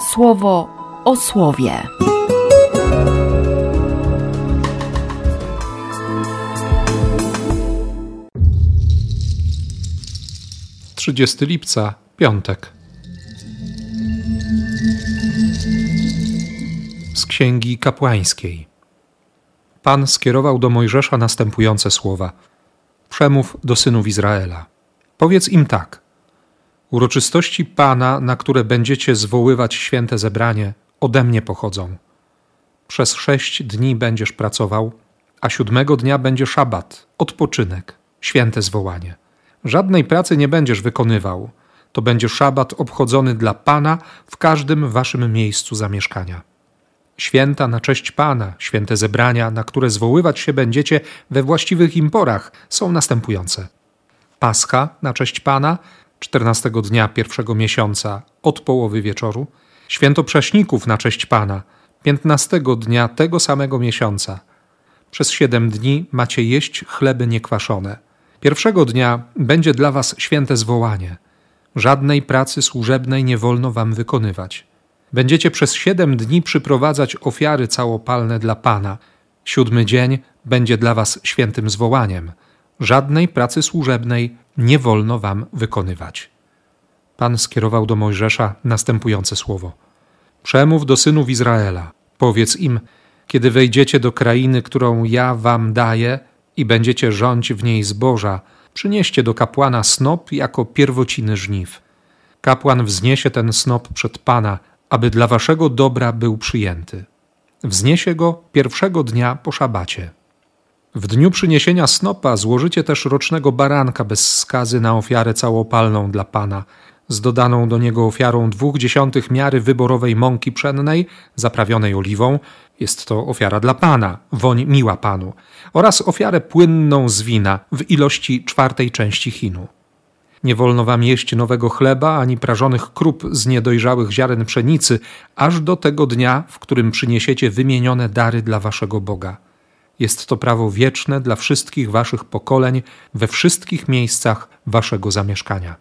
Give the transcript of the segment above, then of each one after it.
słowo o słowie. 30 lipca, piątek. Z Księgi Kapłańskiej. Pan skierował do Mojżesza następujące słowa: Przemów do synów Izraela. Powiedz im tak: Uroczystości Pana, na które będziecie zwoływać święte zebranie, ode mnie pochodzą. Przez sześć dni będziesz pracował, a siódmego dnia będzie szabat, odpoczynek, święte zwołanie. Żadnej pracy nie będziesz wykonywał. To będzie szabat obchodzony dla Pana w każdym waszym miejscu zamieszkania. Święta na cześć Pana, święte zebrania, na które zwoływać się będziecie we właściwych im porach, są następujące. Pascha na cześć Pana, 14 dnia pierwszego miesiąca od połowy wieczoru, święto prześników na cześć Pana, 15 dnia tego samego miesiąca. Przez siedem dni macie jeść chleby niekwaszone – Pierwszego dnia będzie dla was święte zwołanie. Żadnej pracy służebnej nie wolno wam wykonywać. Będziecie przez siedem dni przyprowadzać ofiary całopalne dla Pana. Siódmy dzień będzie dla was świętym zwołaniem. Żadnej pracy służebnej nie wolno wam wykonywać. Pan skierował do Mojżesza następujące słowo: Przemów do synów Izraela, powiedz im, kiedy wejdziecie do krainy, którą ja wam daję, i będziecie rządź w niej zboża, przynieście do kapłana snop jako pierwociny żniw. Kapłan wzniesie ten snop przed Pana, aby dla waszego dobra był przyjęty. Wzniesie go pierwszego dnia po szabacie. W dniu przyniesienia snopa złożycie też rocznego baranka bez skazy na ofiarę całopalną dla Pana, z dodaną do niego ofiarą dwóch dziesiątych miary wyborowej mąki pszennej, zaprawionej oliwą, jest to ofiara dla Pana, woń miła Panu, oraz ofiarę płynną z wina w ilości czwartej części chinu. Nie wolno wam jeść nowego chleba ani prażonych krup z niedojrzałych ziaren pszenicy, aż do tego dnia, w którym przyniesiecie wymienione dary dla waszego Boga. Jest to prawo wieczne dla wszystkich waszych pokoleń we wszystkich miejscach waszego zamieszkania.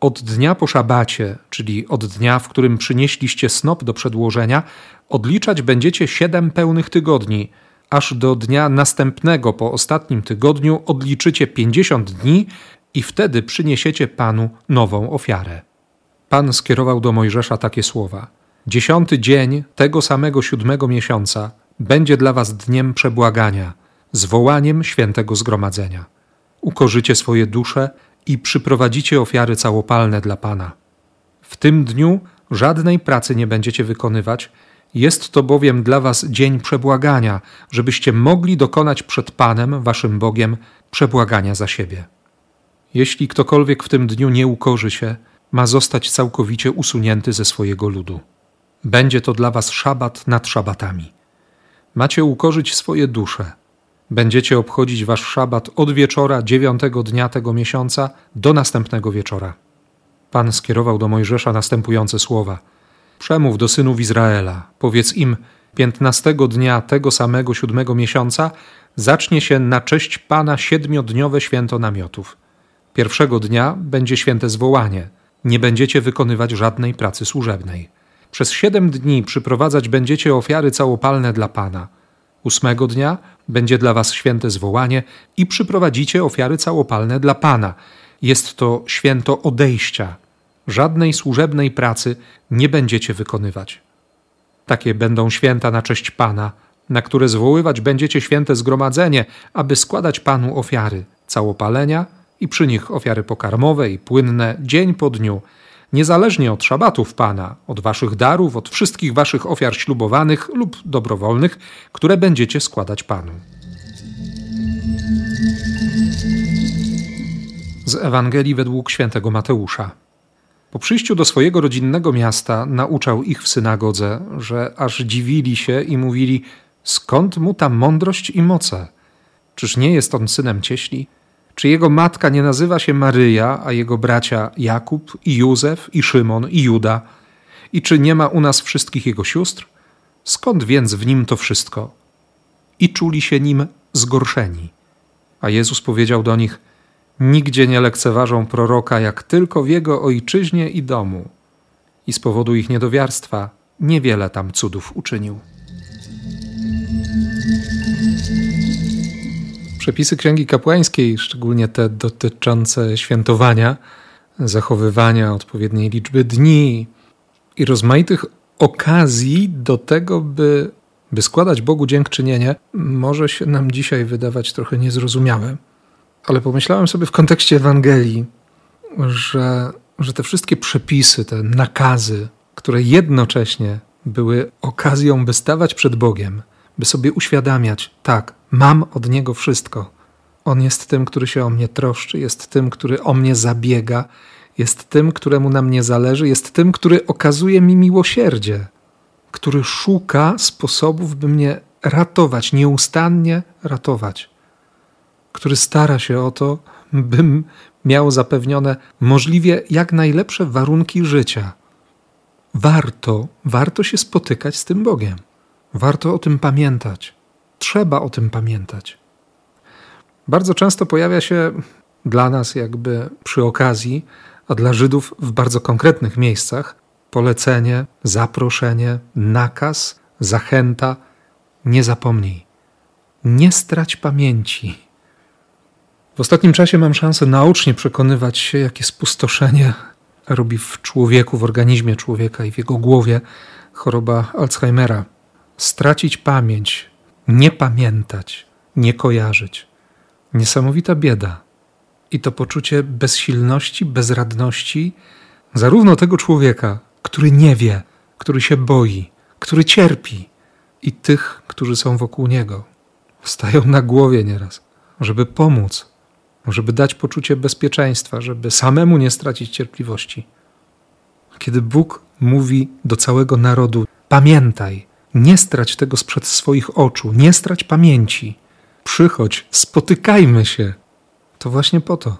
Od dnia po szabacie, czyli od dnia, w którym przynieśliście snop do przedłożenia, odliczać będziecie siedem pełnych tygodni, aż do dnia następnego po ostatnim tygodniu odliczycie pięćdziesiąt dni i wtedy przyniesiecie Panu nową ofiarę. Pan skierował do Mojżesza takie słowa: Dziesiąty dzień tego samego siódmego miesiąca będzie dla was dniem przebłagania, zwołaniem świętego zgromadzenia. Ukorzycie swoje dusze i przyprowadzicie ofiary całopalne dla Pana. W tym dniu żadnej pracy nie będziecie wykonywać, jest to bowiem dla was dzień przebłagania, żebyście mogli dokonać przed Panem, waszym Bogiem, przebłagania za siebie. Jeśli ktokolwiek w tym dniu nie ukorzy się, ma zostać całkowicie usunięty ze swojego ludu. Będzie to dla was szabat nad szabatami. Macie ukorzyć swoje dusze – Będziecie obchodzić wasz szabat od wieczora dziewiątego dnia tego miesiąca do następnego wieczora. Pan skierował do Mojżesza następujące słowa: Przemów do synów Izraela, powiedz im: Piętnastego dnia tego samego siódmego miesiąca zacznie się na cześć Pana siedmiodniowe święto namiotów. Pierwszego dnia będzie święte zwołanie. Nie będziecie wykonywać żadnej pracy służebnej. Przez siedem dni przyprowadzać będziecie ofiary całopalne dla Pana. Ósmego dnia będzie dla was święte zwołanie i przyprowadzicie ofiary całopalne dla Pana. Jest to święto odejścia. Żadnej służebnej pracy nie będziecie wykonywać. Takie będą święta na cześć Pana, na które zwoływać będziecie święte zgromadzenie, aby składać Panu ofiary całopalenia i przy nich ofiary pokarmowe i płynne dzień po dniu – niezależnie od szabatów Pana, od waszych darów, od wszystkich waszych ofiar ślubowanych lub dobrowolnych, które będziecie składać Panu. Z Ewangelii według świętego Mateusza. Po przyjściu do swojego rodzinnego miasta nauczał ich w synagodze, że aż dziwili się i mówili: Skąd mu ta mądrość i moce? Czyż nie jest on synem cieśli? Czy jego matka nie nazywa się Maryja, a jego bracia Jakub i Józef i Szymon i Juda? I czy nie ma u nas wszystkich jego sióstr? Skąd więc w nim to wszystko? I czuli się nim zgorszeni. A Jezus powiedział do nich: Nigdzie nie lekceważą proroka, jak tylko w jego ojczyźnie i domu. i z powodu ich niedowiarstwa niewiele tam cudów uczynił. Przepisy Księgi Kapłańskiej, szczególnie te dotyczące świętowania, zachowywania odpowiedniej liczby dni i rozmaitych okazji do tego, by, by składać Bogu dziękczynienie, może się nam dzisiaj wydawać trochę niezrozumiałe. Ale pomyślałem sobie w kontekście Ewangelii, że, że te wszystkie przepisy, te nakazy, które jednocześnie były okazją, by stawać przed Bogiem, by sobie uświadamiać, tak, mam od Niego wszystko. On jest tym, który się o mnie troszczy, jest tym, który o mnie zabiega, jest tym, któremu na mnie zależy, jest tym, który okazuje mi miłosierdzie, który szuka sposobów, by mnie ratować, nieustannie ratować, który stara się o to, bym miał zapewnione możliwie jak najlepsze warunki życia. Warto, warto się spotykać z tym Bogiem. Warto o tym pamiętać. Trzeba o tym pamiętać. Bardzo często pojawia się dla nas, jakby przy okazji, a dla Żydów w bardzo konkretnych miejscach, polecenie, zaproszenie, nakaz, zachęta. Nie zapomnij. Nie strać pamięci. W ostatnim czasie mam szansę naocznie przekonywać się, jakie spustoszenie robi w człowieku, w organizmie człowieka i w jego głowie choroba Alzheimera. Stracić pamięć, nie pamiętać, nie kojarzyć. Niesamowita bieda. I to poczucie bezsilności, bezradności, zarówno tego człowieka, który nie wie, który się boi, który cierpi, i tych, którzy są wokół niego. Stają na głowie nieraz, żeby pomóc, żeby dać poczucie bezpieczeństwa, żeby samemu nie stracić cierpliwości. Kiedy Bóg mówi do całego narodu: Pamiętaj, nie strać tego sprzed swoich oczu, nie strać pamięci. Przychodź, spotykajmy się. To właśnie po to,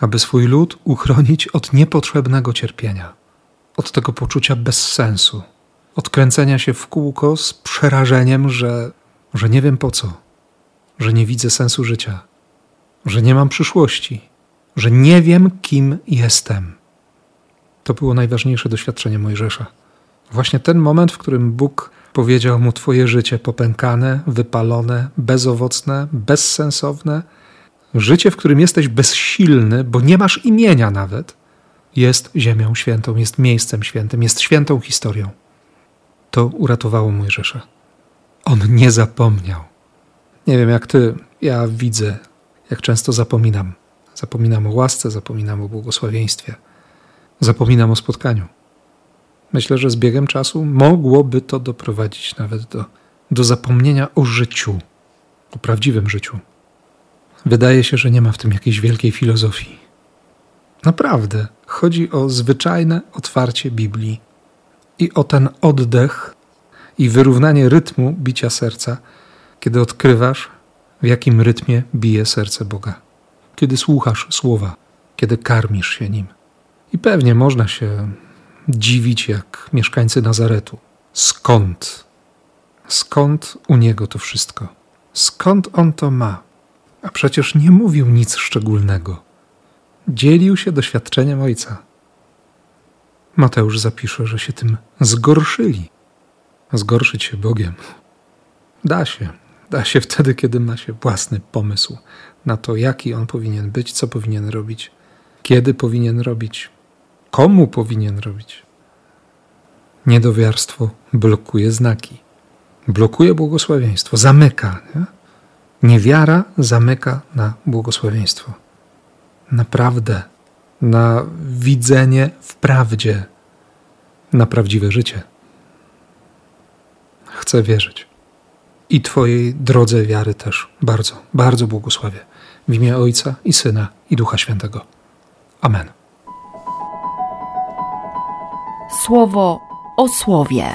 aby swój lud uchronić od niepotrzebnego cierpienia, od tego poczucia bezsensu, od kręcenia się w kółko z przerażeniem, że, że nie wiem po co, że nie widzę sensu życia, że nie mam przyszłości, że nie wiem, kim jestem. To było najważniejsze doświadczenie Mojżesza. Właśnie ten moment, w którym Bóg powiedział mu: Twoje życie popękane, wypalone, bezowocne, bezsensowne, życie, w którym jesteś bezsilny, bo nie masz imienia nawet, jest ziemią świętą, jest miejscem świętym, jest świętą historią. To uratowało Mojżesza. On nie zapomniał. Nie wiem jak ty, ja widzę, jak często zapominam. Zapominam o łasce, zapominam o błogosławieństwie, zapominam o spotkaniu. Myślę, że z biegiem czasu mogłoby to doprowadzić nawet do, do zapomnienia o życiu, o prawdziwym życiu. Wydaje się, że nie ma w tym jakiejś wielkiej filozofii. Naprawdę, chodzi o zwyczajne otwarcie Biblii i o ten oddech i wyrównanie rytmu bicia serca, kiedy odkrywasz, w jakim rytmie bije serce Boga. Kiedy słuchasz słowa, kiedy karmisz się nim. I pewnie można się dziwić jak mieszkańcy Nazaretu. Skąd? Skąd u niego to wszystko? Skąd on to ma? A przecież nie mówił nic szczególnego. Dzielił się doświadczeniem ojca. Mateusz zapisze, że się tym zgorszyli. Zgorszyć się Bogiem. Da się. Da się wtedy, kiedy ma się własny pomysł na to, jaki on powinien być, co powinien robić, kiedy powinien robić, komu powinien robić. Niedowiarstwo blokuje znaki, blokuje błogosławieństwo, zamyka. Nie? Niewiara zamyka na błogosławieństwo. Naprawdę, na widzenie w prawdzie, na prawdziwe życie. Chcę wierzyć. I Twojej drodze wiary też bardzo, bardzo błogosławię. W imię Ojca i Syna i Ducha Świętego. Amen. Słowo o słowie.